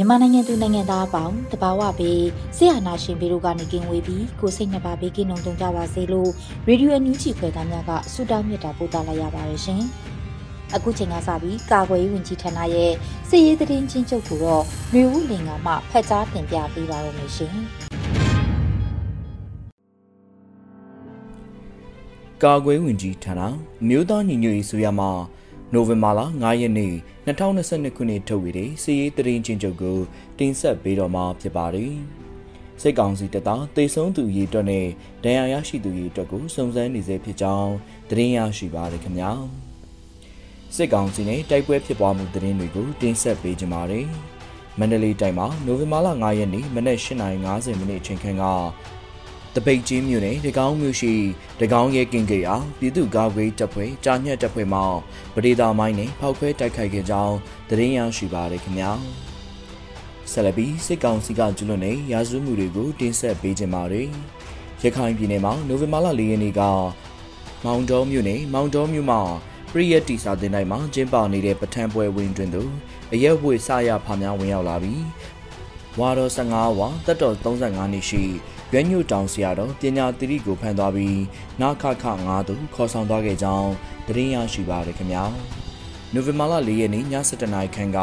မြန်မာနိုင်ငံသူနိုင်ငံသားအပေါင်းတဘာဝပေးဆရာနာရှင်ပေတို့ကနေကင်းဝေးပြီးကိုစိတ်နှစ်ပါးဘေးကင်းလုံးတုံကြပါစေလို့ရေဒီယိုအန်ယူဂျီခွဲသားများကဆုတောင်းမြတ်တာပို့သလိုက်ရပါတယ်ရှင်။အခုချိန်ကစပြီးကာကွယ်ရေးဝန်ကြီးဌာနရဲ့စစ်ရေးသတင်းချင်းချုပ်ကိုတော့မျိုးဦးလင်ကမှဖတ်ကြားတင်ပြပေးပါရမရှင်။ကာကွယ်ဝင်ကြီးဌာနမြို့သားညီညွတ်ရေးဆိုရမှာ နိုဝင်ဘာလ9ရက်နေ့2022ခုနှစ်ထုတ်ဝေတဲ့စီးရေးတရင်ချင်းချုပ်ကိုတင်ဆက်ပေးတော့မှာဖြစ်ပါတယ်။စိတ်ကောင်းစီတသားတေဆုံးသူရေးအတွက်နဲ့ဒဏ်ရာရရှိသူရေးအတွက်ကိုစုံစမ်းနေစေဖြစ်ကြောင်းသတင်းရရှိပါရခင်ဗျာ။စစ်ကောင်စီနဲ့တိုက်ပွဲဖြစ်ပွားမှုသတင်းတွေကိုတင်ဆက်ပေးကြပါမယ်။မန္တလေးတိုင်းမှာနိုဝင်ဘာလ9ရက်နေ့မနက်8:50မိနစ်အချိန်ခန့်က တပိတ်ကြီးမြို့နယ်တကောင်းမြို့ရှိတကောင်းရဲကင်ကေအားပြည်သူ့ကာကွယ်တပ်ဖွဲ့ကြာညက်တပ်ဖွဲ့မှပဒေသာမိုင်းနဲ့ဖောက်ခွဲတိုက်ခိုက်ခဲ့ကြောင်းသတင်းရရှိပါရခင်ဗျာဆက်လက်ပြီးစစ်ကောင်စီကကျူးလွန်တဲ့ရာဇဝတ်မှုတွေကိုတင်ဆက်ပေးကြပါမယ်ရခိုင်ပြည်နယ်မှာနိုဝင်ဘာလ၄ရက်နေ့ကမောင်တော်မြို့နယ်မောင်တော်မြို့မှာပရိယတ်တီစာတင်တိုင်းမှာကျင်းပနေတဲ့ပထမပွဲဝင်တွင်သို့အရက်ဝေစရဖာများဝင်ရောက်လာပြီးဝါတော်15ဝါတက်တော်35နှစ်ရှိ ရွက်ညွတောင်ဆရာတော်ပညာသတိကိုဖန်သွားပြီးနာခခ9သူခေါ်ဆောင်သွားခဲ့ကြောင်းသတင်းရရှိပါရခင်ဗျာနိုဝင်ဘာလ၄ရက်နေ့ည7:00နာရီခန့်က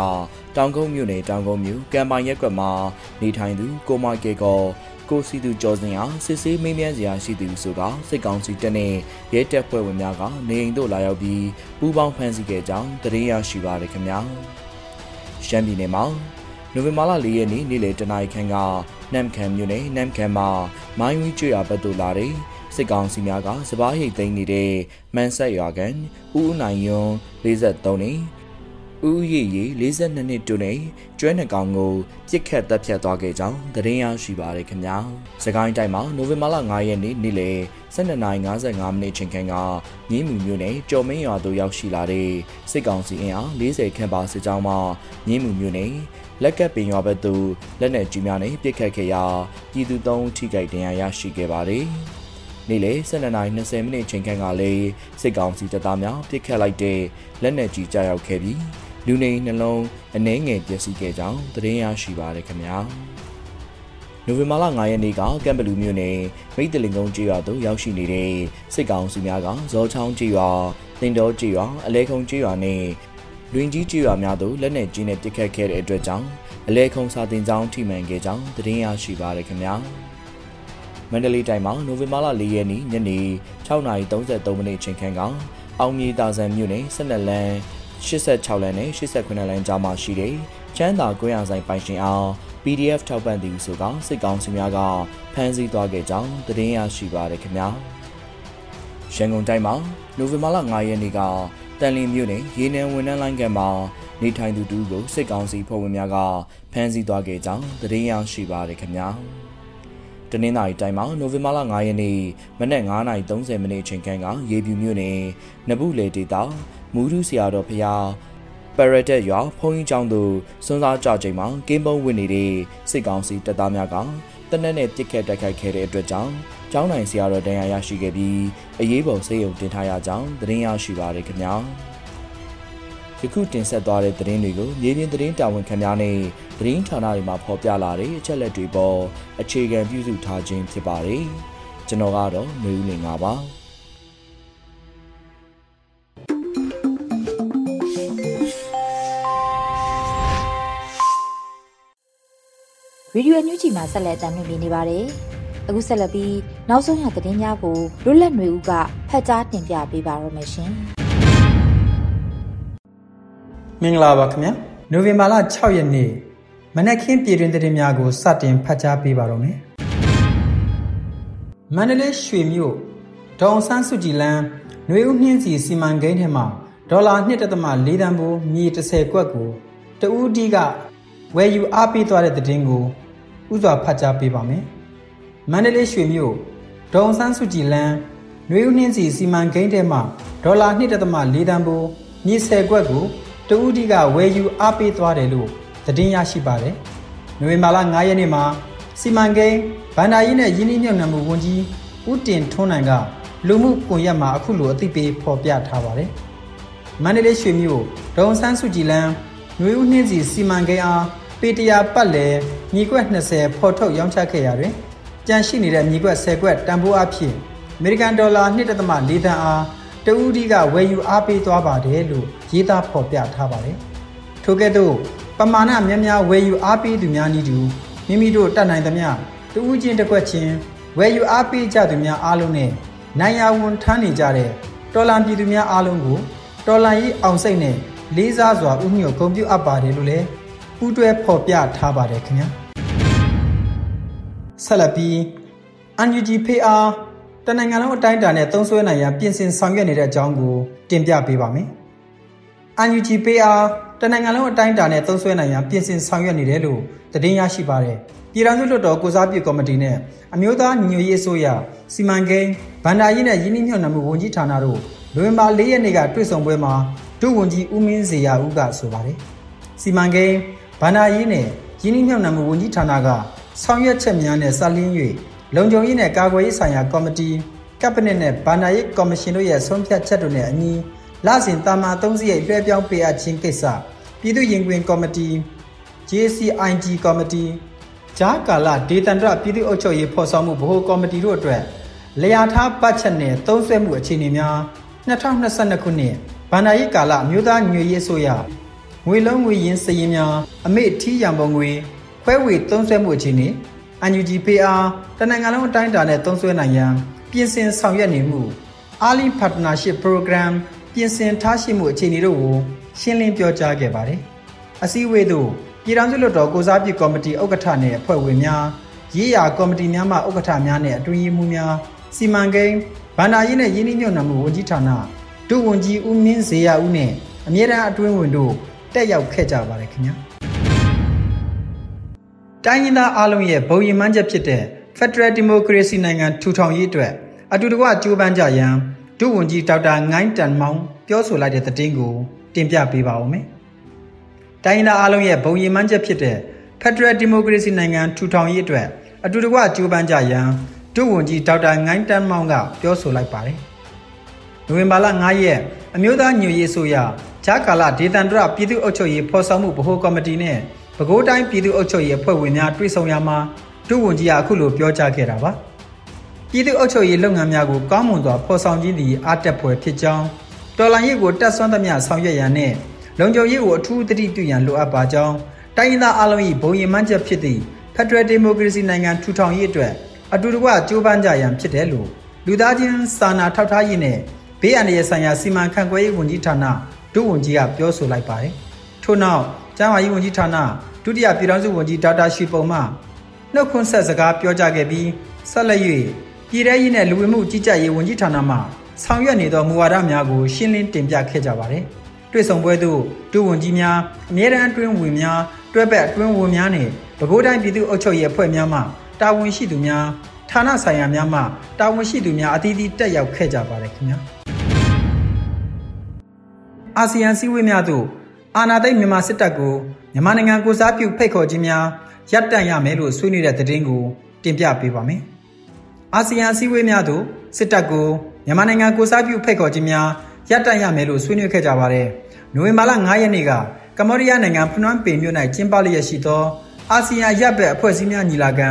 တောင်ကုန်းမြို့နယ်တောင်ကုန်းမြို့ကံပိုင်ရက်ကွက်မှာနေထိုင်သူကိုမကေကောကိုစီသူကျော်စင်အားစစ်ဆေးမေးမြန်းစရာရှိသူဆိုကစစ်ကောင်စီတပ်နဲ့ရဲတပ်ဖွဲ့ဝင်များကနေအိမ်သို့လာရောက်ပြီးပူးပေါင်းဖမ်းဆီးခဲ့ကြောင်းသတင်းရရှိပါရခင်ဗျာရှမ်းပြည်နယ်မှာ နိုဝင်ဘာလ၄ရက်နေ့နေ့လယ်တနာရီခန့်ကနမ်ခမ်မြို့နယ်နမ်ခမ်မှာမိုင်းဝီကျွော်ဘက်သို့လာတဲ့စစ်ကောင်စီများကစပားရိတ်သိမ်းနေတဲ့မန်ဆက်ရွာကန်ဦးဦးနိုင်ယွန်း43နှစ်ဦးရည်ရည်42နှစ်တူနေကျွဲနှကောင်ကိုပြစ်ခတ်တပ်ဖြတ်သွားခဲ့ကြောင်းသတင်းရရှိပါရခင်ဗျာစကိုင်းတိုင်းမှာနိုဝင်ဘာလ9ရက်နေ့နေ့လယ်12:55မိနစ်ချိန်ခန့်ကမြင်းမူမြို့နယ်ကြော်မင်းရွာသို့ရောက်ရှိလာတဲ့စစ်ကောင်စီအင်အား40ခန့်ပါစစ်ကြောင်းမှမြင်းမူမြို့နယ် လက်ကပ်ပင်ရွာဘက်သို့လက်နက်ကြီးများနဲ့ပစ်ခတ်ခဲ့ရာပြည်သူ၃ထိခိုက်ဒဏ်ရာရရှိခဲ့ပါတယ်။နေ့လယ်12:20မိနစ်ချိန်ခန့်ကလည်းစစ်ကောင်စီတပ်သားများပစ်ခတ်လိုက်တဲ့လက်နက်ကြီးကြားရောက်ခဲ့ပြီးလူနေနှလုံးအနှဲငယ်ပျက်စီးခဲ့ကြောင်းသတင်းရရှိပါရခင်ဗျာ။နိုဝင်ဘာလ9ရက်နေ့ကကမ်ဘလူမြို့နယ်မိတ်တလင်ကုန်းကျေးရွာသို့ရောက်ရှိနေတဲ့စစ်ကောင်စီများကဇောချောင်းကျေးရွာတင်တော်ကျေးရွာအလဲခုံကျေးရွာနဲ့ လွင်ကြီးကျေးရွာများသို့လက်နက်ကြီးနဲ့ပစ်ခတ်ခဲ့တဲ့အတွက်ကြောင့်အလဲခုံစာတင်ကြောင်းထိမှန်ခဲ့ကြောင်းသတင်းရရှိပါရခင်ဗျာမန္တလေးတိုင်းမှာနိုဝင်ဘာလ၄ရက်နေ့ညနေ6:33မိနစ်ချိန်ခန့်ကအောင်မြေတာဆန်မြို့နယ်12လမ်း86လမ်းနဲ့89လမ်းကြားမှာရှိတဲ့ချမ်းသာကွင်းအောင်ဆိုင်ပိုင်ရှင်အောင် PDF ထောက်ပံ့သူဆိုကစစ်ကောင်စီများကဖမ်းဆီးသွားခဲ့ကြောင်းသတင်းရရှိပါရခင်ဗျာရန်ကုန်တိုင်းမှာနိုဝင်ဘာလ9ရက်နေ့က တန်လင်းမြို့နယ်ရေနံဝန်ထမ်းလိုင်းကမှာနေထိုင်သူတူကိုစစ်ကောင်စီဖွဲ့ဝင်များကဖမ်းဆီးသွားခဲ့ကြောင်းသတင်းရရှိပါရခင်ဗျာတနင်္သာရီတိုင်းမှာနိုဝင်ဘာလ9ရက်နေ့မနက်9:30မိနစ်အချိန်ခန့်ကရေပြူမြို့နယ်နဘူးလေဒေတာမူးရူဆရာတော်ဖျားပရတက်ရွာဖုံးကြီးကျောင်းသို့စွန်းစားကြချိန်မှာကင်းပုံးဝင်နေတဲ့စစ်ကောင်စီတပ်သားများကတနက်နဲ့ပြစ်ခတ်တိုက်ခိုက်ခဲ့တဲ့အတွက်ကြောင့် ကျောင်းနိုင်ဆရာတော်ဒဏ်ရာရရှိခဲ့ပြီးအရေးပေါ်စေယုံတင်ထားရကြောင်းသတင်းရရှိပါရခင်ဗျာယခုတင်ဆက်သွားတဲ့သတင်းတွေကိုမြေပြင်သတင်းတာဝန်ခံများနဲ့သတင်းဌာနတွေမှာဖော်ပြလာတဲ့အချက်လက်တွေပေါ်အခြေခံပြုစုထားခြင်းဖြစ်ပါတယ်ကျွန်တော်ကတော့နေဦးလင်ပါပါရေဒီယိုအန်ယူဂျီမှာဆက်လက်တင်ပြနေပါတယ်။ အခုဆက်လက်ပြီးနောက်ဆုံးရသတင်းများကိုလွတ်လပ်နေဦးကဖတ်ကြားတင်ပြပေးပါရမရှင်။မင်္ဂလာပါခင်ဗျာ။နိုဝင်ဘာလ6ရက်နေ့မနက်ခင်းပြည်တွင်သတင်းများကိုစတင်ဖတ်ကြားပေးပါရမယ်။မန္တလေးရွှေမြို့ဒေါန်ဆန်းစုကြည်လန်းຫນွေဦးနှင်းစီစီမံကိန်းထဲမှာဒေါ်လာ1.4တန်ဖိုးမြေ30ကွက်ကိုတဦးဒီကဝယ်ယူအားပေးသွားတဲ့သတင်းကိုဥစွာဖတ်ကြားပေးပါမယ်။ မန္တလေးရွှေမြို့ဒေါန်ဆန်းစုကြည်လန်းနှွေးဦးနှင်းစီစီမံကိန်းထဲမှဒေါ်လာ1.4တန်ဖိုးမြေဆယ်ကွက်ကိုတူဦးတီကဝယ်ယူအားပေးသွားတယ်လို့သတင်းရရှိပါတယ်။နိုဝင်ဘာလ9ရက်နေ့မှာစီမံကိန်းဗန္ဒာယီနဲ့ယင်းနှမြုံနယ်မှုဝန်ကြီးဦးတင်ထွန်းနိုင်ကလူမှုကွန်ရက်မှာအခုလိုအသိပေးဖော်ပြထားပါတယ်။မန္တလေးရွှေမြို့ဒေါန်ဆန်းစုကြည်လန်းနှွေးဦးနှင်းစီစီမံကိန်းအားပေတရာပတ်လည်မြေကွက်20ဖော်ထုတ်ရောင်းချခဲ့ရာတွင် ကြန့်ရှိနေတဲ့မြေကွက်10ကွက်တန်ဖိုးအဖြစ်အမေရိကန်ဒေါ်လာ1.4သန်းအားတဦးဒီကဝယ်ယူအားပေးသွားပါတယ်လို့ရေးသားဖော်ပြထားပါတယ်။ထို့ကဲ့သို့ပမာဏများများဝယ်ယူအားပေးသူများနည်းတူမိမိတို့တတ်နိုင်သမျှတဦးချင်းတစ်ခွက်ချင်းဝယ်ယူအားပေးကြသူများအားလုံးနဲ့နိုင်ရဝန်ထမ်းနေကြတဲ့တော်လန်ပြည်သူများအားလုံးကိုတော်လန်ရေးအောင်စိတ်နဲ့လေးစားစွာဥညွတ်ဂုဏ်ပြုအပ်ပါတယ်လို့လည်းပူးတွဲဖော်ပြထားပါတယ်ခင်ဗျာ ဆက်လက်ပြီး UNG ဖေးအားတနင်္ဂနွေလုံးအတိုင်းအတာနဲ့သုံးစွဲနိုင်ရန်ပြင်ဆင်ဆောင်ရွက်နေတဲ့အကြောင်းကိုတင်ပြပေးပါမယ်။ UNG ဖေးအားတနင်္ဂနွေလုံးအတိုင်းအတာနဲ့သုံးစွဲနိုင်ရန်ပြင်ဆင်ဆောင်ရွက်နေတယ်လို့သတင်းရရှိပါတယ်။ပြည်ထောင်စုလွှတ်တော်ကိုစားပြုကော်မတီနဲ့အမျိုးသားညီညွတ်ရေးအစိုးရစီမံကိန်းဗန္ဒာရေးနဲ့ရင်းနှီးမြှုပ်နှံမှုဝန်ကြီးဌာနတို့နိုဝင်ဘာ၄ရက်နေ့ကတွေ့ဆုံပွဲမှာဒုဝန်ကြီးဦးမင်းစေရဦးကဆိုပါတယ်။စီမံကိန်းဗန္ဒာရေးနဲ့ရင်းနှီးမြှုပ်နှံမှုဝန်ကြီးဌာနက ဆောင်ရွက်ချက်များနဲ့စလင်း၍လုံခြုံရေးနဲ့ကာကွယ်ရေးဆိုင်ရာကော်မတီကပ်ပနစ်နဲ့ဗန္ဒာရေးကော်မရှင်တို့ရဲ့ဆုံးဖြတ်ချက်တို့နဲ့အညီလစဉ်တာမာသုံးစီရိတ်လွှဲပြောင်းပေးအပ်ခြင်းကိစ္စပြည်သူ့ရင်ခွင်ကော်မတီ JCIG ကော်မတီဂျားကာလဒေသန္တရပြည်သူ့အုပ်ချုပ်ရေးဖော်ဆောင်မှုဗဟိုကော်မတီတို့အတွက်လျာထားပတ်ချက်နဲ့သုံးဆွဲမှုအခြေအနေများ2022ခုနှစ်ဗန္ဒာရေးကာလအမျိုးသားညွေရေးဆိုရငွေလုံးငွေရင်းစည်ရင်များအမေထီးရံပုံငွေ ခွဲဝေသုံးဆွဲမှုအခြေအနေ UNG PR တနင်္ဂနွေလုံးအတိုင်းအတာနဲ့သုံးစွဲနိုင်ရန်ပြင်ဆင်ဆောင်ရွက်နေမှု Early Partnership Program ပြင်ဆင်ထားရှိမှုအခြေအနေတို့ကိုရှင်းလင်းပြောကြားခဲ့ပါတယ်။အစည်းအဝေးသို့ပြည်ထောင်စုလွှတ်တော်ကိုစားပြုကော်မတီဥက္ကဋ္ဌနဲ့အဖွဲ့ဝင်များရေးရာကော်မတီများမှဥက္ကဋ္ဌများနဲ့အတွင်းရေးမှူးများစီမံကိန်းဗန္ဒာရေးနဲ့ရင်းနှီးမြှုပ်နှံမှုဝန်ကြီးဌာနဒုဝန်ကြီးဦးမင်းဇေယျဦးနဲ့အမြဲတမ်းအတွင်းဝင်တို့တက်ရောက်ခဲ့ကြပါတယ်ခင်ဗျာ တိုင်းရင်းသားအားလုံးရဲ့ဘုံရည်မှန်းချက်ဖြစ်တဲ့ Federal Democracy နိုင်ငံထူထောင်ရေးအတွက်အတူတကွကြိုးပမ်းကြရန်ဒုဝန်ကြီးဒေါက်တာငိုင်းတန်မောင်ပြောဆိုလိုက်တဲ့သတင်းကိုတင်ပြပေးပါဦးမယ်။တိုင်းရင်းသားအားလုံးရဲ့ဘုံရည်မှန်းချက်ဖြစ်တဲ့ Federal Democracy နိုင်ငံထူထောင်ရေးအတွက်အတူတကွကြိုးပမ်းကြရန်ဒုဝန်ကြီးဒေါက်တာငိုင်းတန်မောင်ကပြောဆိုလိုက်ပါတယ်။နိုဝင်ဘာလ9ရက်အမျိုးသားညွရေးဆိုရဂျာကာလာဒေသန္တရပြည်သူ့အုပ်ချုပ်ရေးဖော်ဆောင်မှုဗဟိုကော်မတီနဲ့ ပဲခူးတိုင်းပြည်သူ့အုပ်ချုပ်ရေးအဖွဲ့ဝင်များတွေ့ဆုံရမှာဒုဝန်ကြီးကအခုလိုပြောကြားခဲ့တာပါ။ပြည်သူ့အုပ်ချုပ်ရေးလုပ်ငန်းများကိုကောင်းမွန်စွာဖော်ဆောင်ခြင်းသည်အားတက်ဖွယ်ဖြစ်ကြောင်းတော်လှန်ရေးကိုတက်ဆွမ်းသမျှဆောင်ရွက်ရန်နဲ့လုံခြုံရေးကိုအထူးသတိပြုရန်လိုအပ်ပါကြောင်းတိုင်းရင်းသားအလုံး၏ဘုံရည်မှန်းချက်ဖြစ်သည့် Federal Democracy နိုင်ငံထူထောင်ရေးအတွက်အတူတကွကြိုးပမ်းကြရန်ဖြစ်တယ်လို့လူသားချင်းစာနာထောက်ထားရေးနဲ့ဘေးအန္တရာယ်ဆိုင်ရာစီမံခန့်ခွဲရေးဝန်ကြီးဌာနဒုဝန်ကြီးကပြောဆိုလိုက်ပါတယ်။ထို့နောက် ကျန်းမာရေးဝန်ကြီးဌာနဒုတိယပြည်ထောင်စုဝန်ကြီးဒေါက်တာရှိပုံမှနှုတ်ခွန်းဆက်စကားပြောကြားခဲ့ပြီးဆက်လက်၍ပြည်ထရေးနဲ့လူဝင်မှုကြီးကြပ်ရေးဝန်ကြီးဌာနမှဆောင်ရွက်နေသောမူဝါဒများကိုရှင်းလင်းတင်ပြခဲ့ကြပါတယ်။တွေ့ဆုံပွဲသို့ဒုဝန်ကြီးများအမြဲတမ်းအတွင်းဝင်များတွဲဘက်အတွင်းဝင်များနဲ့ပဲခူးတိုင်းပြည်သူ့အုပ်ချုပ်ရေးအဖွဲ့များမှတာဝန်ရှိသူများဌာနဆိုင်ရာများမှတာဝန်ရှိသူများအသီးသီးတက်ရောက်ခဲ့ကြပါတယ်ခင်ဗျာအာဆီယံစည်းဝေးများသို့ အာဏာသိမ်းမြန်မာစစ်တပ်ကိုမြန်မာနိုင်ငံကိုစားပြုဖိတ်ခေါ်ခြင်းများရပ်တန့်ရမယ်လို့ဆွေးနွေးတဲ့သတင်းကိုတင်ပြပေးပါမယ်အာဆီယံစည်းဝေးများသို့စစ်တပ်ကိုမြန်မာနိုင်ငံကိုစားပြုဖိတ်ခေါ်ခြင်းများရပ်တန့်ရမယ်လို့ဆွေးနွေးခဲ့ကြပါတယ်နိုဝင်ဘာလ9ရက်နေ့ကကမ္ဘောဒီးယားနိုင်ငံဖနွမ်းပင်မြို့၌ကျင်းပလျက်ရှိသောအာဆီယံရပ်ဘက်အဖွဲ့အစည်းများညီလာခံ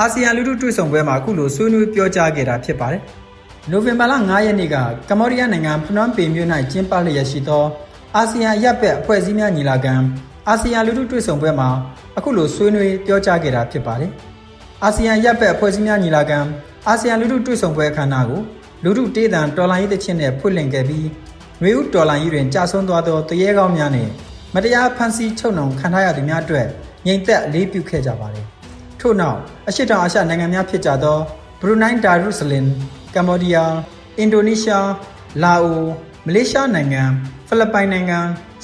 အာဆီယံလူထုတွေ့ဆုံပွဲမှာအခုလိုဆွေးနွေးပြောကြားခဲ့တာဖြစ်ပါတယ်။နိုဝင်ဘာလ9ရက်နေ့ကကမ္ဘောဒီးယားနိုင်ငံဖနွမ်းပင်မြို့၌ကျင်းပလျက်ရှိသော အာဆီယံရပ်ဘက်အဖွဲ့အစည်းများညီလာခံအာဆီယံလူထုတွေ့ဆုံပွဲမှာအခုလိုဆွေးနွေးပြောကြားခဲ့တာဖြစ်ပါတယ်အာဆီယံရပ်ဘက်အဖွဲ့အစည်းများညီလာခံအာဆီယံလူထုတွေ့ဆုံပွဲအခမ်းအနားကိုလူထုတေးသံတော်လိုင်းရေးသချင်းနဲ့ဖွင့်လှစ်ခဲ့ပြီးနွေဦးတော်လိုင်းရေးတွင်ကြာဆုံးသွားသောတရေကောင်းများနဲ့မတရားဖန်ဆီးချုပ်နှောင်ခံထားရသူများအတွက်ငြိမ်သက်အလေးပြုခဲ့ကြပါတယ်ထို့နောက်အရှိတောင်အာရှနိုင်ငံများဖြစ်ကြသောဘရူနိုင်းဒါရုဆလင်ကမ္ဘောဒီးယားအင်ဒိုနီးရှားလာအို မလေးရှားနိုင်ငံဖိလစ်ပိုင်နိုင်ငံ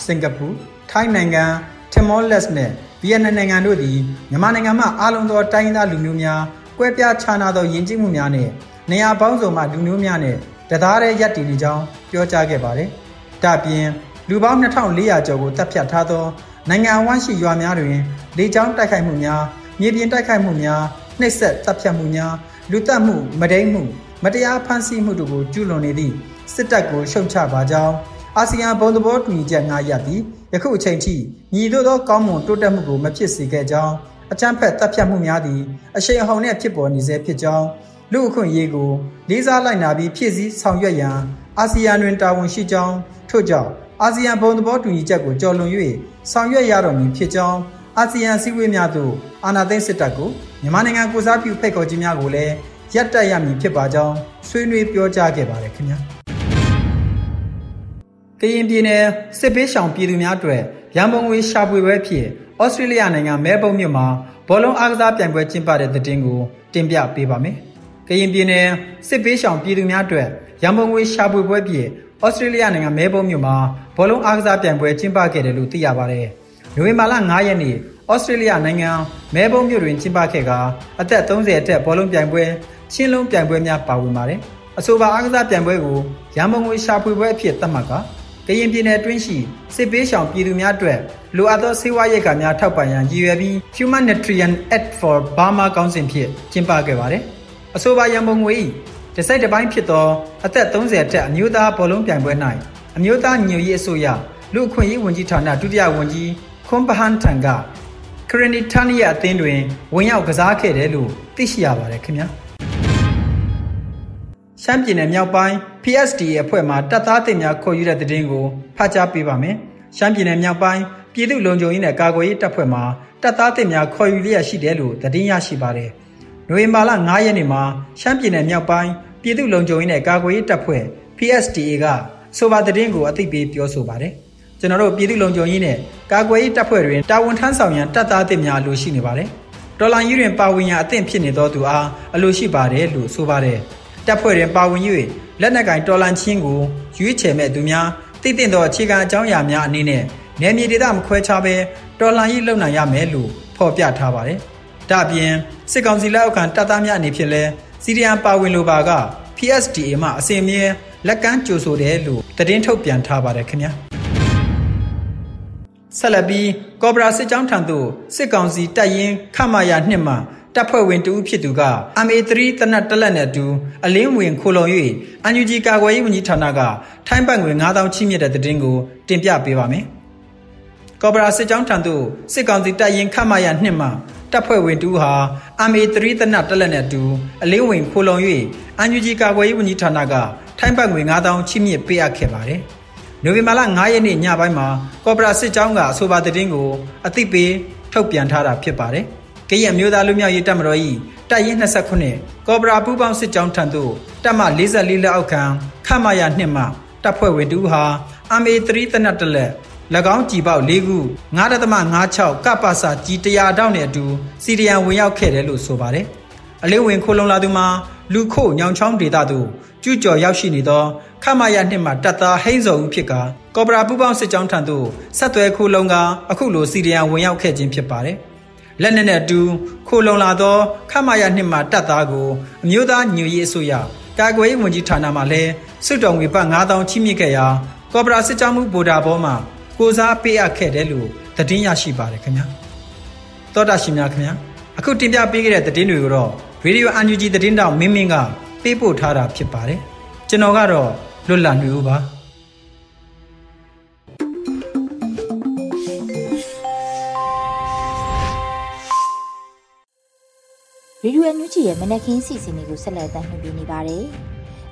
စင်ကာပူထိုင်းနိုင်ငံတီမောလက်စ်နဲ့ဗီယက်နမ်နိုင်ငံတို့သည်မြန်မာနိုင်ငံမှအားလုံးသောတိုင်းသားလူမျိုးများကွဲပြားခြားနားသောယဉ်ကျေးမှုများနဲ့နေရာပေါင်းစုံမှလူမျိုးများနဲ့တသားတည်းရပ်တည်နေကြောင်းပြောကြားခဲ့ပါတယ်။ဒါပြင်လူပေါင်း2400ကျော်ကိုတပ်ဖြတ်ထားသောနိုင်ငံအဝန်းရှိရွာများတွင်လေကြောင်းတိုက်ခိုက်မှုများမြေပြင်တိုက်ခိုက်မှုများနှိပ်စက်တပ်ဖြတ်မှုများလူတက်မှုမဒိန်မှု မတရားဖမ်းဆီးမှုတို့ကိုကျူးလွန်နေသည့် စစ်တပ်ကိုရှုံချပါကြောင်းအာဆီယံဘုံသဘောတူညီချက်၅ရပ်သည်ယခုအချိန်ထိညီတို့သောကောင်းမွန်တိုးတက်မှုကိုမဖြစ်စေခဲ့ကြောင်းအကြမ်းဖက်တပ်ဖြတ်မှုများသည်အရှိန်အဟုန်နှင့်ဖြစ်ပေါ်နေစေဖြစ်ကြောင်းလူအခွင့်အရေးကိုလေးစားလိုက်နာပြီးဖြည့်ဆည်းဆောင်ရွက်ရန်အာဆီယံတွင်တာဝန်ရှိကြောင်းထို့ကြောင့်အာဆီယံဘုံသဘောတူညီချက်ကိုကျော်လွန်၍ဆောင်ရွက်ရတော်မူဖြစ်ကြောင်းအာဆီယံစည်းဝေးများသို့အာဏာသိမ်းစစ်တပ်ကိုမြန်မာနိုင်ငံကိုစားပြုဖိတ်ခေါ်ခြင်းများကိုလည်းရပ်တန့်ရမည်ဖြစ်ပါကြောင်းဆွေးနွေးပြောကြားခဲ့ပါတယ်ခင်ဗျာ ကရင်ပြည်နယ်စစ်ပေးရှောင်ပြည်သူများအတွက်ရန်ပုံငွေရှာဖွေပွဲဖြစ်ဩစတြေးလျနိုင်ငံမဲဘုံမြို့မှာဘောလုံးအားကစားပြိုင်ပွဲကျင်းပတဲ့တဲ့တင်ကိုတင်ပြပေးပါမယ်။ကရင်ပြည်နယ်စစ်ပေးရှောင်ပြည်သူများအတွက်ရန်ပုံငွေရှာဖွေပွဲဖြစ်ဩစတြေးလျနိုင်ငံမဲဘုံမြို့မှာဘောလုံးအားကစားပြိုင်ပွဲကျင်းပခဲ့တယ်လို့သိရပါတယ်။နိုဝင်ဘာလ9ရက်နေ့ဩစတြေးလျနိုင်ငံမဲဘုံမြို့တွင်ကျင်းပခဲ့ကအသက်30အထက်ဘောလုံးပြိုင်ပွဲချင်းလုံးပြိုင်ပွဲများပါဝင်ပါတယ်။အဆိုပါအားကစားပြိုင်ပွဲကိုရန်ပုံငွေရှာဖွေပွဲအဖြစ်သတ်မှတ်က ကရင်ပြည်နယ်အတွင်းရှိစစ်ပေးရှောင်ပြည်သူများအတွက်လိုအပ်သောဆေးဝါးရိက္ခာများထောက်ပံ့ရန်ရည်ရွယ်ပြီး Humanitarian Aid for Burma ကောင်းစဉ်ဖြင့်ကျင်းပခဲ့ပါတယ်။အဆိုပါရန်ပုံငွေ၏ဒီစိုက်တစ်ပိုင်းဖြစ်သောအသက်30အထက်အမျိုးသားဘောလုံးပြိုင်ပွဲ၌အမျိုးသားညွရေးအစိုးရလူအခွင့်အရေးဝန်ကြီးဌာနဒုတိယဝန်ကြီးခွန်ပဟန်ထံကခရနီထာနီယာအသင်းတွင်ဝင်ရောက်ကစားခဲ့တယ်လို့သိရှိရပါတယ်ခင်ဗျာ ရှမ်းပြည်နယ်မြောက်ပိုင်း PSDA အဖွဲ့မှတပ်သားတင်များခေါ်ယူတဲ့တဲ့င်းကိုဖတ်ကြားပေးပါမယ်ရှမ်းပြည်နယ်မြောက်ပိုင်းပြည်သူ့လုံခြုံရေးနဲ့ကာကွယ်ရေးတပ်ဖွဲ့မှတပ်သားတင်များခေါ်ယူလျက်ရှိတယ်လို့သတင်းရရှိပါတယ်နိုဝင်ဘာလ9ရက်နေ့မှာရှမ်းပြည်နယ်မြောက်ပိုင်းပြည်သူ့လုံခြုံရေးနဲ့ကာကွယ်ရေးတပ်ဖွဲ့ PSDA ကဆိုပါတဲ့င်းကိုအသိပေးပြောဆိုပါတယ်ကျွန်တော်တို့ပြည်သူ့လုံခြုံရေးနဲ့ကာကွယ်ရေးတပ်ဖွဲ့တွင်တာဝန်ထမ်းဆောင်ရန်တပ်သားအသစ်များလိုရှိနေပါတယ်။ဒေါ်လာယူရင်ပါဝင်ရန်အသင့်ဖြစ်နေသောသူအားအလိုရှိပါတယ်လို့ဆိုပါတယ်။ တပ်ဖွဲ့တွင်ပါဝင်၍လက်နက်ကင်တော်လန်ချင်းကိုရွေးချယ်မဲ့သူများတည်တင့်သောအခြေခံအကြောင်းအရာများအနေနဲ့နယ်မြေဒေသမခွဲခြားဘဲတော်လန်ရေးလုပ်နိုင်ရမယ်လို့ဖော်ပြထားပါတယ်။ဒါ့အပြင်စစ်ကောင်စီလက်အောက်ခံတပ်သားများအနေဖြင့်လဲစီရီယံပါဝင်လိုပါက PSDA မှအစီအမြဲလက်ကမ်းကြိုဆိုတယ်လို့သတင်းထုတ်ပြန်ထားပါတယ်ခင်ဗျာ။ဆက်လက်ပြီးကော့ဘရာစစ်ကြောင်းထံသို့စစ်ကောင်စီတပ်ရင်းခမာယာနှစ်မှ တပ်ဖွဲ့ဝင်တဦးဖြစ်သူက MA3 တနတ်တလက်နဲ့အတူအလင်းဝင်ခိုလုံ၍အန်ယူဂျီကာကွယ်ရေးဝန်ကြီးဌာနကထိုင်းဘတ်ငွေ9000ချိမြင့်တဲ့တည်င်းကိုတင်ပြပေးပါမယ်။ကော့ဘရာစစ်ကြောင်းထံသို့စစ်ကောင်စီတပ်ရင်းခမာယာနှစ်မှတပ်ဖွဲ့ဝင်တူဟာ MA3 တနတ်တလက်နဲ့အတူအလင်းဝင်ခိုလုံ၍အန်ယူဂျီကာကွယ်ရေးဝန်ကြီးဌာနကထိုင်းဘတ်ငွေ9000ချိမြင့်ပေးအပ်ခဲ့ပါတယ်။နိုဝင်ဘာလ9ရက်နေ့ညပိုင်းမှာကော်ပိုရာစစ်ကြောင်းကအဆိုပါသတင်းကိုအသိပေးထုတ်ပြန်ထားတာဖြစ်ပါတယ်။ ကရင်မျိုးသားလူမျိုးရေးတပ်မတော်၏တပ်ရင်း29ကော်ပိုရာပူးပေါင်းစစ်ကြောင်းထံသို့တပ်မ44လက်အောက်ခံခမရ2မှတပ်ဖွဲ့ဝင်တူဟာ MA3 တနတ်တလက်၎င်းကြည်ပေါက်၄ခု9.56ကပ္ပစာကြီး100တောင်းနဲ့အတူစီရီယံဝင်ရောက်ခဲ့တယ်လို့ဆိုပါတယ်။အလေးဝင်ခိုလုံလာသူမှာလူခို့ညောင်ချောင်းဒေသသို့ကျူးကျော်ရောက်ရှိနေသောခမရနှစ်မှတပ်သားဟိန်းစောဦးဖြစ်ကကော်ပရာပူပေါင်းစစ်ကြောင်းထံသို့ဆက်သွဲခိုးလုံကအခုလိုစီရီယံဝင်ရောက်ခဲ့ခြင်းဖြစ်ပါတယ်။ လက်နက်နဲ့အတူခိုးလုံလာသောခမရနှစ်မှတပ်သားကိုအမျိုးသားညွရေးအစိုးရကာကွယ်ရေးဝန်ကြီးဌာနမှလည်းစစ်တော်ငွေပတ်9000ချိမြင့်ခဲ့ရာကော်ပရာစစ်ကြောင်းမှုဗိုလ်ဒါဘောမှကိုစားပေးအပ်ခဲ့တယ်လို့သတင်းရရှိပါတယ်ခင်ဗျာ။သောတာရှင်များခင်ဗျာအခုတင်ပြပေးခဲ့တဲ့သတင်းတွေကိုတော့ရေဒီယိုအန်ယူဂျီသတင်းတောင်မင်းမင်းကပေးပို့ထားတာဖြစ်ပါတယ်ကျွန်တော်ကတော့လွတ်လပ်နေဦးပါ ရေဒီယိုအန်ယူဂျီရဲ့မနက်ခင်းစီစဉ်တွေကိုဆက်လက်တင်ပြနေပါတယ်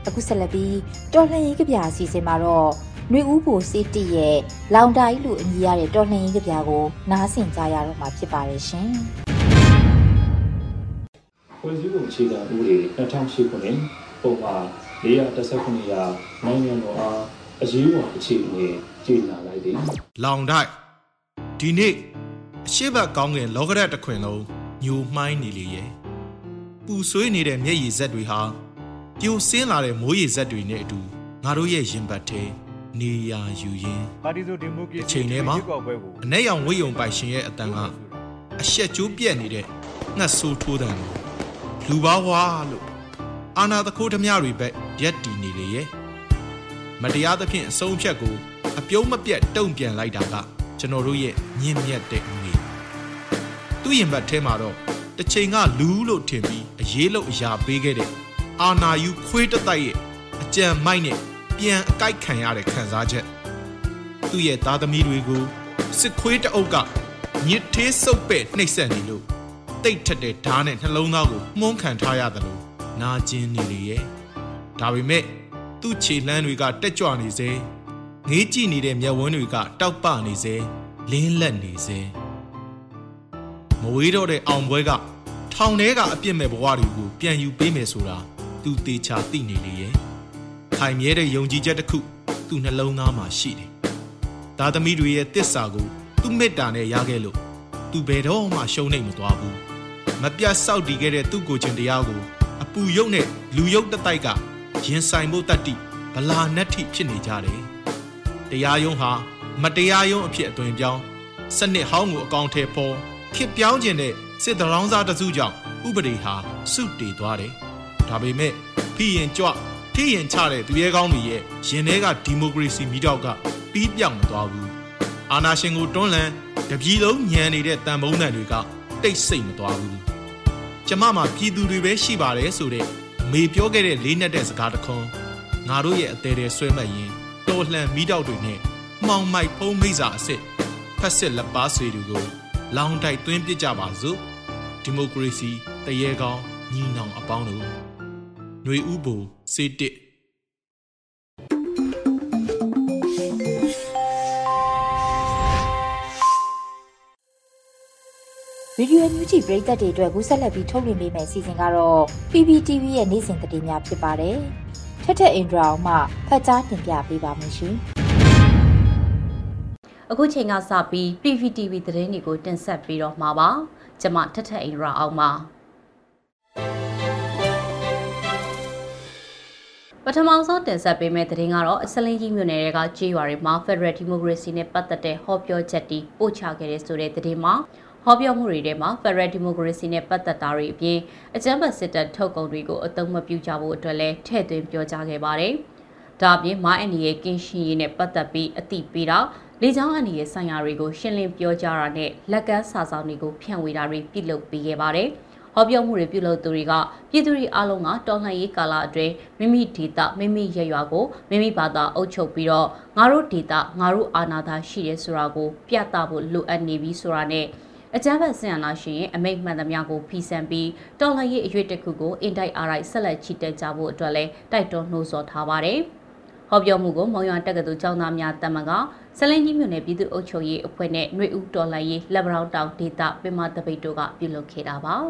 အခုဆက်လက်ပြီးတော်လှန်ရေးကြပြအစီအစဉ်မှာတော့နှွေဦးပိုစေးတီရဲ့လောင်တိုင်းလူအမည်ရတဲ့တော်လှန်ရေးကြပြကိုနားဆင်ကြရတော့မှာဖြစ်ပါတယ်ရှင်။ဖွဲ့စည်းပုံအခြေခံဥပဒေ2008ခုနှစ်ပုံမှာ419ရာနိုင်ငံတော်အားအရေးပေါ်အခြေအနေကြေညာလိုက်သည်။လောင်တိုက်ဒီနေ့အရှိတ်ကောင်းကင်လောကရက်တစ်ခွင်လုံးညိုမှိုင်းနေလေရဲ့ ပူဆွေးနေတဲ့မျက်ရည်ဇက်တွေဟာပြိုဆင်းလာတဲ့မိုးရည်ဇက်တွေနဲ့အတူငါတို့ရဲ့ရင်ဘတ်ထဲနေရာယူရင်းပါတီဆိုဒီမိုကရေစီအချိန်ထဲမှာအ내ရောင်ဝိယုံပိုင်ရှင်ရဲ့အတန်ကအရှက်ကျိုးပြက်နေတဲ့ငှက်ဆိုးထိုးတံလူပါဝါလို့အာနာတခိုးဓမြတွေဘက်ရက်တီနေလေရဲ့မတရားသဖြင့်အဆုံးဖြတ်ကိုအပြုံးမပြတ်တုံ့ပြန်လိုက်တာကကျွန်တော်တို့ရဲ့ညင်မြတ်တဲ့နေသူ့ရင်ဘတ်ထဲမှာတော့ တစ်ချိန်ကလူလို့ထင်ပြီးအရေးလို့အရာပေးခဲ့တဲ့အာနာယူခွေးတတိုက်ရဲ့အကြံမိုက်နဲ့ပြန်အကိုက်ခံရတဲ့ခံစားချက်သူ့ရဲ့သားသမီးတွေကိုစစ်ခွေးတအုပ်ကညစ်သေးစုပ်ပဲ့နှိပ်စက်နေလို့တိတ်ထက်တဲ့ဓားနဲ့နှလုံးသားကိုမှုန်းခံထားရတယ်လို့နာကျင်နေလေရဲ့ဒါပေမဲ့သူ့ခြေလှမ်းတွေကတက်ကြွနေစေငေးကြည့်နေတဲ့မျက်ဝန်းတွေကတောက်ပနေစေလင်းလက်နေစေ မဝေးတော့တဲ့အောင်ပွဲကထောင်ထဲကအပြစ်မဲ့ဘဝတွေကိုပြန်ယူပေးမယ်ဆိုတာသူတေချာသိနေလေရဲ့ခိုင်မြဲတဲ့ယုံကြည်ချက်တစ်ခုသူ့နှလုံးသားမှာရှိတယ်သားသမီးတွေရဲ့တစ္ဆာကိုသူ့မေတ္တာနဲ့ရခဲ့လို့သူဘယ်တော့မှရှုံးနိုင်မသွားဘူးမပြတ်စောက်တည်ခဲ့တဲ့သူ့ကိုယ်ချင်းတရားကိုအပူရုပ်နဲ့လူရုပ်တတိုက်ကရင်ဆိုင်ဖို့တတ်တိဗလာနတ်ထိဖြစ်နေကြတယ်တရားယုံဟာမတရားယုံအဖြစ်အသွင်ပြောင်းစနစ်ဟောင်းကိုအကောင်ထဲပေါ် ခစ်ပြောင်းခြင်းတဲ့စစ်တရောင်းစားတစုကြောင့်ဥပဒေဟာစုတည်သွားတယ်ဒါပေမဲ့ဖိရင်ကြွထိရင်ချတဲ့သူရဲကောင်းတွေရဲ့ရင်ထဲကဒီမိုကရေစီမိတော့ကပြီးပြောင်းမသွားဘူးအာနာရှင်ကိုတွန်းလှန်တပြည်လုံးညံနေတဲ့တန်ဖုံးတန်တွေကတိတ်ဆိတ်မသွားဘူးကျမမှာပြည်သူတွေပဲရှိပါတယ်ဆိုတဲ့မေပြောခဲ့တဲ့လေးနက်တဲ့စကားတခွန်းငါတို့ရဲ့အသေးသေးဆွဲမှတ်ရင်တော်လှန်မိတော့တွေနဲ့မှောင်မိုက်ဖုံးမိစာအစ်စ်ဖက်စစ်လက်ပါဆွေတွေကို လောင်တိုက်သွင်းပစ်ကြပါစို့ဒီမိုကရေစီတရေကောင်းညီနောင်အပေါင်းတို့ຫນွေဥဘူစေတစ်ဗီဒီယိုမြူးချီပရိသတ်တွေအတွက်ကူးဆက်လက်ပြီးထုတ်လွှင့်ပေးမယ့်အစီအစဉ်ကတော့ PPTV ရဲ့နေ့စဉ်သတင်းများဖြစ်ပါတယ်။ထက်ထက်အင်ဒရာအောင်မှဖတ်ကြားတင်ပြပေးပါမယ်ရှင်။ အခုချိန်ကစပြီး PPTV သတင်းတွေကိုတင်ဆက်ပြီးတော့မှာပါ။ကျွန်မထက်ထက်အင်ဒရာအောင်ပါ။ပထမဆုံးတင်ဆက်ပေးမယ့်သတင်းကတော့အစလင်းကြီးမြို့နယ်ကကြေးရွာတွေမှာ Federal Democracy နဲ့ပတ်သက်တဲ့ဟောပြောချက်တီပို့ချခဲ့တဲ့ဆိုတဲ့သတင်းမှာဟောပြောမှုတွေထဲမှာ Federal Democracy နဲ့ပတ်သက်တာတွေအပြင်အကြမ်းဖက်စစ်တပ်ထုတ်ကုန်တွေကိုအသုံးမပြုကြဖို့အတွက်လည်းထည့်သွင်းပြောကြားခဲ့ပါတယ်။ဒါအပြင်မိုင်းအန်ဒီရဲ့ကင်းရှင်ရေးနဲ့ပတ်သက်ပြီးအသိပေးတာ လေကြောင်းအန်ဒီရဲ့ဆိုင်ရာတွေကိုရှင်းလင်းပြောကြားတာနဲ့လက်ကမ်းစာဆောင်တွေကိုဖြန့်ဝေတာတွေပြုလုပ်ပေးခဲ့ပါတယ်။ဟောပြောမှုတွေပြုလုပ်သူတွေကပြည်သူတွေအားလုံးကတော်လှန်ရေးကာလအတွင်းမိမိဒေသမိမိရရွာကိုမိမိဘာသာအုပ်ချုပ်ပြီးတော့ငါတို့ဒေသငါတို့အာဏာသာရှိရဲဆိုတာကိုပြသဖို့လိုအပ်နေပြီဆိုတာနဲ့အကြမ်းဖက်ဆင်ရလာရှိရင်အမိတ်မှန်သမျှကိုဖီဆန်ပြီးတော်လှန်ရေးအရွေ့တစ်ခုကိုအင်တိုက်အားလိုက်ဆက်လက်ချီတက်ကြဖို့အတွက်လည်းတိုက်တွန်းနှိုးဆော်ထားပါတယ်။ ဟောပြောမှုကိုမောင်ရွာတက္ကသိုလ်ကျောင်းသားများတမန်ကဆလင်းကြီးမြို့နယ်ပြည်သူ့အုပ်ချုပ်ရေးအဖွဲ့နဲ့ຫນွေဦးတော်လှန်ရေးလက်ဗရောင်းတောင်ဒေသပင်မတပိတ်တို့ကပြုလုပ်ခဲ့တာပါ။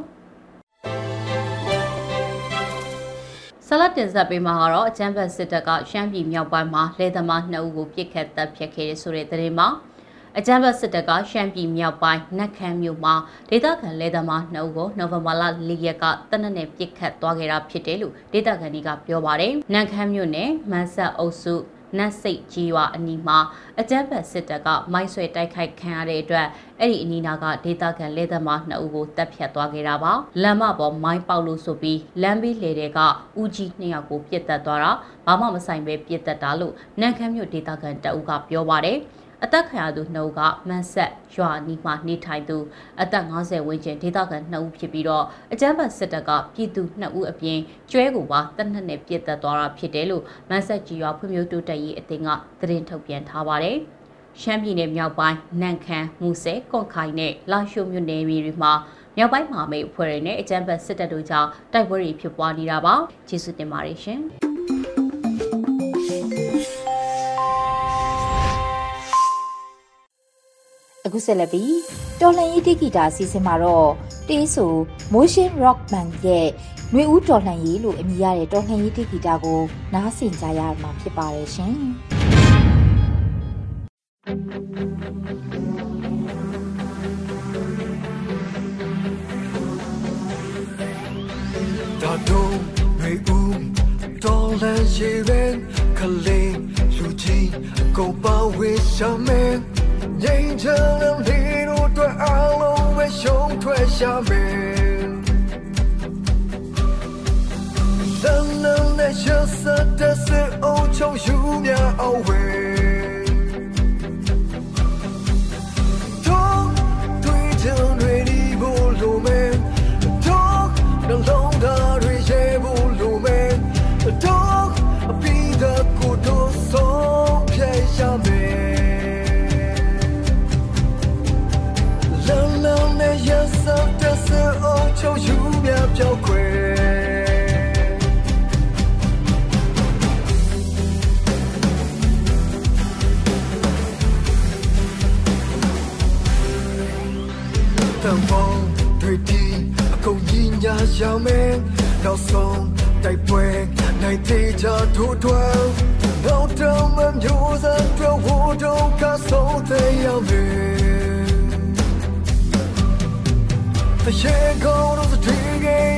ဆလတ်တင်ဆက်ပေးမှာကတော့အချမ်းဘတ်စစ်တပ်ကရှမ်းပြည်မြောက်ပိုင်းမှာလေသမား2ဦးကိုပြစ်ခတ်တပ်ဖြတ်ခဲ့တဲ့ဆိုတဲ့သတင်းမှာ အကြမ်းဖက်စစ်တပ်ကရှမ်းပြည်မြောက်ပိုင်းနက်ခမ်းမြို့မှာဒေသခံလေသမား2ဦးကိုနိုဝင်ဘာလ၄ရက်ကတနက်နေ့ပြစ်ခတ်သွားခဲ့တာဖြစ်တယ်လို့ဒေသခံတွေကပြောပါတယ်။နက်ခမ်းမြို့နယ်မန်းဆက်အုပ်စုနတ်စိတ်ကြီးရွာအနီးမှာအကြမ်းဖက်စစ်တပ်ကမိုင်းဆွဲတိုက်ခိုက်ခံရတဲ့အတွက်အဲ့ဒီအနီးနားကဒေသခံလက်သမား2ဦးကိုတပ်ဖြတ်သွားခဲ့တာပါလမ်းမပေါ်မိုင်းပေါက်လို့ဆိုပြီးလမ်းဘေးလေတွေကဦးကြီး2ယောက်ကိုပြစ်တက်သွားတာဘာမှမဆိုင်ပဲပြစ်တက်တာလို့နန်ခမ်းမြို့ဒေသခံတအုပ်ကပြောပါတယ် အသက်ခံရသူနှုတ်ကမန်းဆက်ရွာနီးမှနေထိုင်သူအသက်50ဝန်းကျင်ဒေသခံ2ဦးဖြစ်ပြီးတော့အကြမ်းဖက်စစ်တပ်ကပြည်သူ2ဦးအပြင်ကျွဲကိုပါတပ်နှက်နဲ့ပြစ်တက်သွားတာဖြစ်တယ်လို့မန်းဆက်ကြီးရွာဖွံ့ဖြိုးတိုးတက်ရေးအသင်းကသတင်းထုတ်ပြန်ထားပါတယ်ရှမ်းပြည်နယ်မြောက်ပိုင်းနန်ခမ်းမူဆဲကွန်ခိုင်နဲ့လာရှိုမြို့နယ်တွေမှာမြောက်ပိုင်းမှာမိတ်အဖွဲ့တွေနဲ့အကြမ်းဖက်စစ်တပ်တို့ကြောင့်တိုက်ပွဲတွေဖြစ်ပွားနေတာပါကျေးဇူးတင်ပါတယ်ရှင် အခုဆက်လက်ပြီးတော်လှန်ရေးတိဂီတာစီစဉ်မှာတော့တေးဆို Motion Rock Band ရဲ့ຫນွေဦးတော်လှန်ရေးလို့အမည်ရတဲ့တော်လှန်ရေးတိဂီတာကိုနားဆင်ကြရမှာဖြစ်ပါတယ်ရှင်။ Don't may um don't let you in 可怜如今够包围生命。 ငြိမ်းချမ်းတဲ့လေတို့အတွက်အားလုံးပဲရှုံးထွက်ရှာမယ်လမ်းလမ်းနဲ့ရစတဲ့စေအုံချုံယူမြအောင်ဝဲ နောက်ဆုံးတိုက်ပွဲနိုင်သေးကြထိုးထွန်းနောက်တော့မမျိုးစံတော့ဝတော့ကဆုံးသေးရမယ်တရေကောင်းတော့တည်ငယ်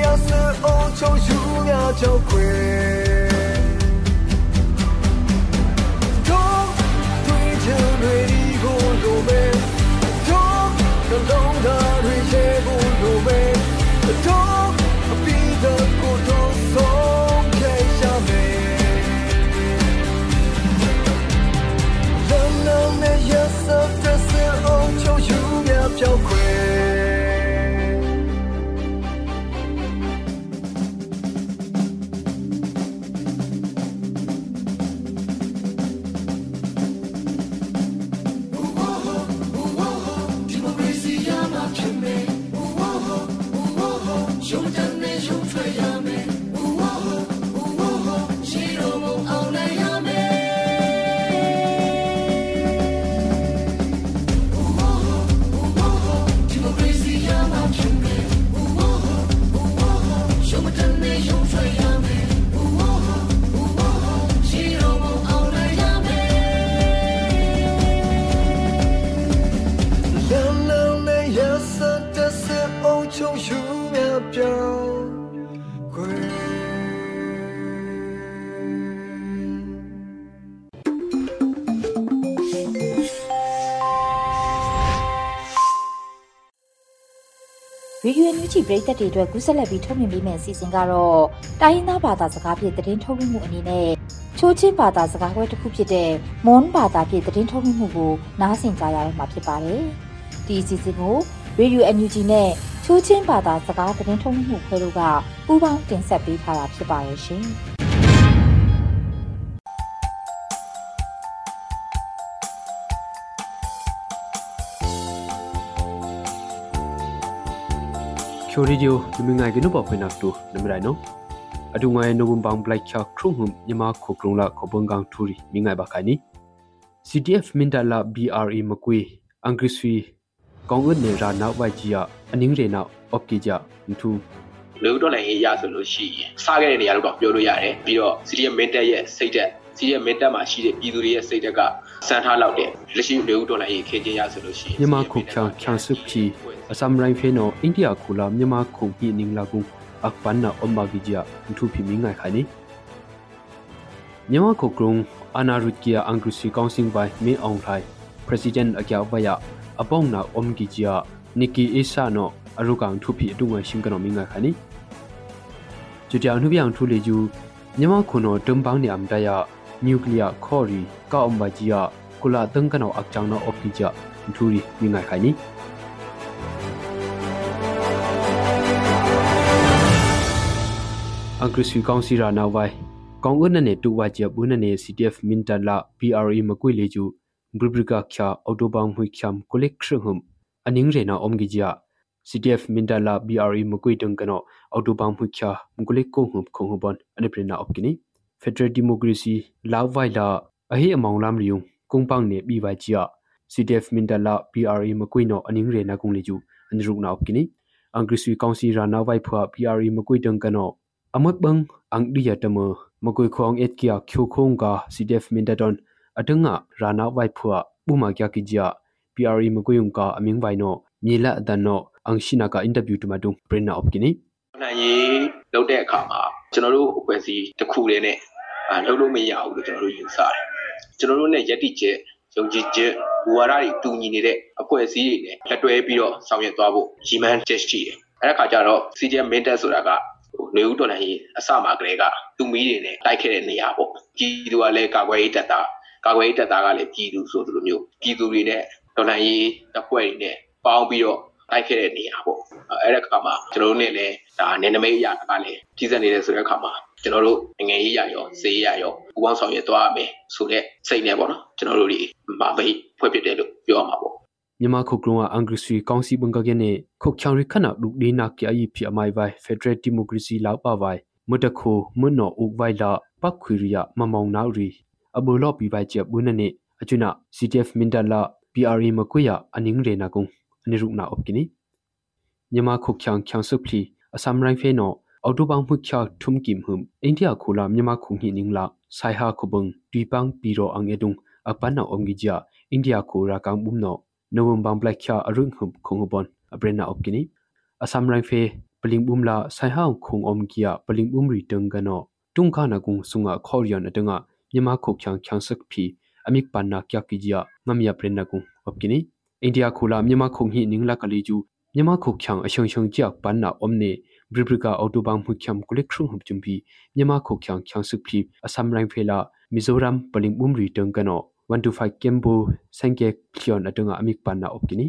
ဗီဒီယိုအန်ယူဂျီပရိသတ်တွေအတွက်ကူးဆက်လက်ပြီးထုတ်လွှင့်ပေးမယ့်အစီအစဉ်ကတော့တိုင်းရင်းသားဘာသာစကားဖြင့်သတင်းထုတ်လွှင့်မှုအနေနဲ့ချိုးချင်းဘာသာစကားခွဲတစ်ခုဖြစ်တဲ့မွန်ဘာသာဖြင့်သတင်းထုတ်လွှင့်မှုကိုနားဆင်ကြရမှာဖြစ်ပါတယ်။ဒီအစီအစဉ်ကိုဗီဒီယိုအန်ယူဂျီနဲ့ချိုးချင်းဘာသာစကားသတင်းထုတ်လွှင့်မှုခွဲတို့ကပူးပေါင်းတင်ဆက်ပေးထားတာဖြစ်ပါတယ်ရှင်။ ချိုရီဂျိုဒီမငိုင်ကနုပဖွင့်နက်တူနမရိုင်နောအဒူငိုင်နိုဘမ်ဘန်ဘလိုက်ချခရုံဟုံညမခုကရုံလာခဘန်ကန်ထူရီမိငိုင်ဘခိုင်နီ CTF မင်တလာ BRE မကွေအင်္ဂရိဆွီကောင်းဝတ်နေရာနောက်ဝိုက်ကြီးအနင်းရေနောက်အော့ကီကြမထူလူတော်လည်းရေးရဆိုလို့ရှိရင်စားခဲ့တဲ့နေရာလို့တော့ပြောလို့ရတယ်ပြီးတော့ CDM မင်းတက်ရဲ့စိတ်တက် CDM မင်းတက်မှာရှိတဲ့ပြည်သူတွေရဲ့စိတ်တက်က စမ်းထားလောက်တယ်လက်ရှိလူတော်လည်းရေးခင်ချင်းရဆိုလို့ရှိရင်ညမခုချန်ချန်စုခီအစမ်ရိုင်းဖေနိုအိန္ဒိယခူလာညမခုဟီနင်းလာကုအပန်နာအမ္ဘာဂီဂျာမထူဖီမိငိုင်ခိုင်နီညမခုကရုံအနာရုကီယာအင်္ဂရိဆွီကောင်စင်ဘိုင်မီအောင်ထိုင် President အကြောဝယအပေါင်းနာအုံဂီဂျာနီကီအီဆာနိုအရုကန်ထူဖီအတူငွေရှင်ကနောမိငိုင်ခိုင်နီကျူတျောင်နှူပြောင်ထူလေယူညမခုနောတမ်ပန်းနီအမ်တယာ နျူကလ িয়ার ခေါ်ရီကောအမ်ဘာဂျီယာကုလာတန်ကနောအချောင်းနောအော့ကီဂျာထူရီမိငိုင်ခိုင်နီ အင်္ဂရိစီကောင်စီရာနာဝိုင်ကောင်အနနေတူဝါချဘုနနေ CTF မင်တလာ PRE မကွေလေကျူဘရဘရကခ ्या အော်တိုဘန်မွိချမ်ကိုလက်ခရဟမ်အနင်းရေနာအုံးဂီဂျာ CTF မင်တလာ BRE မကွေတန်ကနောအော်တိုဘန်မွိချာမကိုလက်ကိုဟမ်ခုံဟဘန်အနေပရနာအော့ကီနီ ဖက်ဒရယ်ဒီမိုကရေစီလာဝိုင်လာအဟိအမောင်လမ်ရီယုံကုံပန်းနေပြီးဝါချီယာ CDF Mindala PRE makui no aning re na kung leju anruk na opkini angri sui kaunsi ra na vai phwa PRE makui dang kano amot bang ang diya tamo makui khong et kia khyo khong ka CDF Mindadon atanga ra na vai phwa buma kya ki ja PRE makui ung ka aming vai no nyela dan no ang shina ka interview တမတုံ print နာ opkini နိုင်ရေးလုပ်တဲ့အခါမှာ ကျွန်တော်တို့အဖွဲ့အစည်းတစ်ခုတည်းနဲ့အာလုပ်လို့မရဘူးလို့ကျွန်တော်တို့ယူဆတယ်ကျွန်တော်တို့ ਨੇ ယက်တိချက်ယုံကြည်ချက်ဘူဝါဒတွေတူညီနေတဲ့အဖွဲ့အစည်းတွေနဲ့လက်တွဲပြီးတော့ဆောင်ရွက်သွားဖို့ရည်မှန်းချက်ရှိတယ်အဲ့ဒါခါကျတော့ CDM Mintet ဆိုတာကဟိုနေဦးတော်နိုင်ရေးအစမှာကလေးကသူမီးတွေနဲ့တိုက်ခဲ့တဲ့နေရာပေါ့ပြည်သူကလည်းကာကွယ်ရေးတပ်သားကာကွယ်ရေးတပ်သားကလည်းပြည်သူဆိုသလိုမျိုးပြည်သူတွေနဲ့တော်နိုင်ရေးတပ်ဖွဲ့တွေနဲ့ပေါင်းပြီးတော့ တိုက်ခဲ့တဲ့နေရာပေါ့အဲ့ဒါခါမှာကျွန်တော်တို့နဲ့လည်းဒါနေနမိတ်အရာကလည်းကြီးစက်နေတဲ့ဆိုတဲ့အခါမှာကျွန်တော်တို့ငွေရေးရရောဈေးရရောပူပေါင်းဆောင်ရွက်သွားရမယ်ဆိုတဲ့စိတ်နဲ့ပေါ့နော်ကျွန်တော်တို့ဒီမမိတ်ဖွဲ့ဖြစ်တယ်လို့ပြောရမှာပေါ့မြန်မာခုကလုံအန်ဂရစီကောင်စီဘင်္ဂကကနေခုတ်ချောင်ရခနာဒုဒီနာကီအီဖီအမိုင်ဝိုင်ဖက်ဒရယ်ဒီမိုကရေစီလောက်ပါဝိုင်မတခိုမနောဥဝိုင်လာပတ်ခွေရီယမမောင်နောက်ရီအဘူလော့ပီဝိုင်ချက်ဘူးနနေအချွနာ CTF မင်ဒလာ PRE မကွေယအနင်းရေနာကုံ အနိရုနာအပကိနီမြန်မာခုတ်ချောင်ချောင်စုဖလီအစမ်ရိုင်းဖေနောအော်တိုဘန်မှုချောက်ထုံကိမ်ဟုမ်အိန္ဒိယခူလာမြန်မာခုန်ဟိနင်းလာဆိုင်ဟာခုဘုံဒီပန်းပီရောအငေဒုံအပန်းနောအုံဂီဂျာအိန္ဒိယခူရာကောင်ဘုံနောနိုဝမ်ဘန်ဘလက်ချာအရုံဟုမ်ခုံဘွန်အဘရနာအပကိနီအစမ်ရိုင်းဖေပလင်ဘုံလာဆိုင်ဟာခုံအုံဂီယာပလင်ဘုံရီတန်ကနောတုံခနာကုံဆုငါခေါရီယန်အတငါမြန်မာခုတ်ချောင်ချောင်စက်ဖီအမိကပန်နာကျကီဂျာငမ်ယပရင်နာကုံအပကိနီ အိန္ဒိယခူလာမြန်မာခုံဟိနင်းလာကလေးကျူမြန်မာခုချောင်အရှုံရှုံကြောက်ပန်းနာအုံးနေဘရိဘရိကအော်တိုဘန်မှုချမ်ကုလက်ခရုံဟပ်ချွန်ပီမြန်မာခုချောင်ချောင်စုဖီအစမ်ရိုင်းဖေလာမီဇိုရမ်ပလင်ဘုံရီတန်ကနော125ကမ်ဘူစန်ကေခလျွန်အတငါအမိကပန်နာအုပ်ကိနီ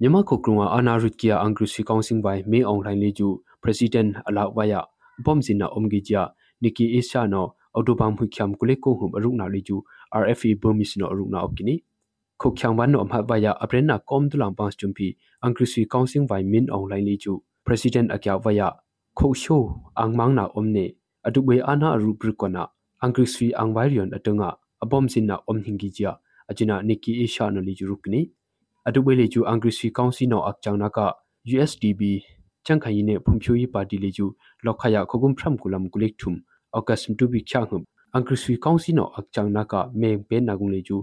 မြန်မာခုကရုံအာနာရစ်ကီယာအန်ဂရစီကောင်စင်ဝိုင်မေအွန်လိုင်းလေးကျူပရက်စီဒန့်အလောက်ဝါယာဘုံစင်နာအုံဂီဂျာနီကီအေရှာနောအော်တိုဘန်မှုချမ်ကုလက်ကိုဟုအရုနာလေးကျူ RFE ဘုံမီစနောအရုနာအုပ်ကိနီ ခုတ်ချောင်ဝန်နောမဟာဝါယာအပရင်နာကွန်တူလမ်ပန်းစချွန်ပီအန်ဂရစီကောင်စင်ဝိုင်မင်အွန်လိုင်းလေးကျူ president akya waya khosho angmang na omne adubwe ana aru brikona angriswi angwairion atunga abom sinna omhingi jia ajina nikki asia no li jurukni adubwe le ju angriswi council no akchang na ka USDB changkha yine phumphyo yi party le ju lokhaya khogum phram kulam kulik thum august tu bi kya hum angriswi council no akchang na ka me pe na gung le ju angriswi council by me online no tumbang si apong lo na omhingi gp nikki asia no li jurukni အတုပွေလေကျူ USDB ကြန့်ခိုင်နေဖွံ့ဖြိုးရေးပါတီတန်ကနောအင်္ဂရိစီယုံကအန်ဘိုင်ရီလေကျူအန်ဒိပွေဝယမေအွန်လို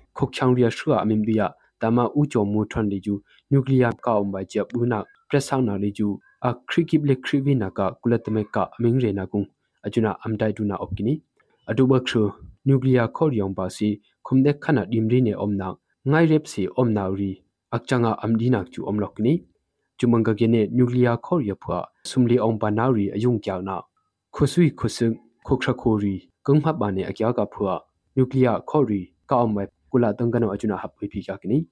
ခုတ်ချောင်းရီရှုအမင်ဒီယာတမဥချုံမူထွန်လေကျူနျူကလ িয়ার ကာအွန်ဘိုင်ဂျီယာဘူးနာပရက်ဆောင်နာလေကျူ a krikip le krivi naka kulatame ka aming re na kung ajuna amdai duna opkini aduba khru nuclear khoryong ba si khumde khana dimri ne omna ngai rep si omna ri akchanga amdina chu omlokni chumanga gene nuclear khorya phwa sumli ong pa na ri ayung kya na khusui khusung khokhra khori kungha ba ne akya ka phwa nuclear khori ka omwe kula tangano ajuna hapoi phi ka kini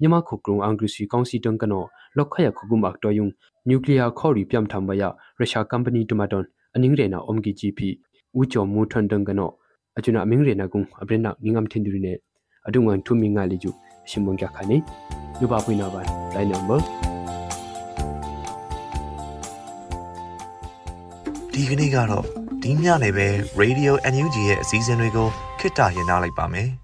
မြန်မာခုကရုံအင်္ဂရိစီကောင်စီတန်ကနောလောက်ခရခုကုမတ်တော်ယုံနျူကလ িয়ার ခေါ်ရီပြမ်ထမ်ဘယရုရှားကမ်ပဏီတူမတွန်အနင်းရေနာအုံဂီဂျီပီဝူချောမူထွန်တန်ကနောအချွနာအမင်းရေနာကုံအပရနာငင်းငမ်ထင်ဒူရီနေအဒုံငန်ထူမီငါလီကျူရှင်မွန်ကြခါနေလူပါပွေးနာပါလိုင်းနံပါတ်ဒီကနေ့ကတော့ဒီညနေပဲ Radio NUG ရဲ့အစည်းအဝေးတွေကိုခਿੱတရရနိုင်ပါမယ်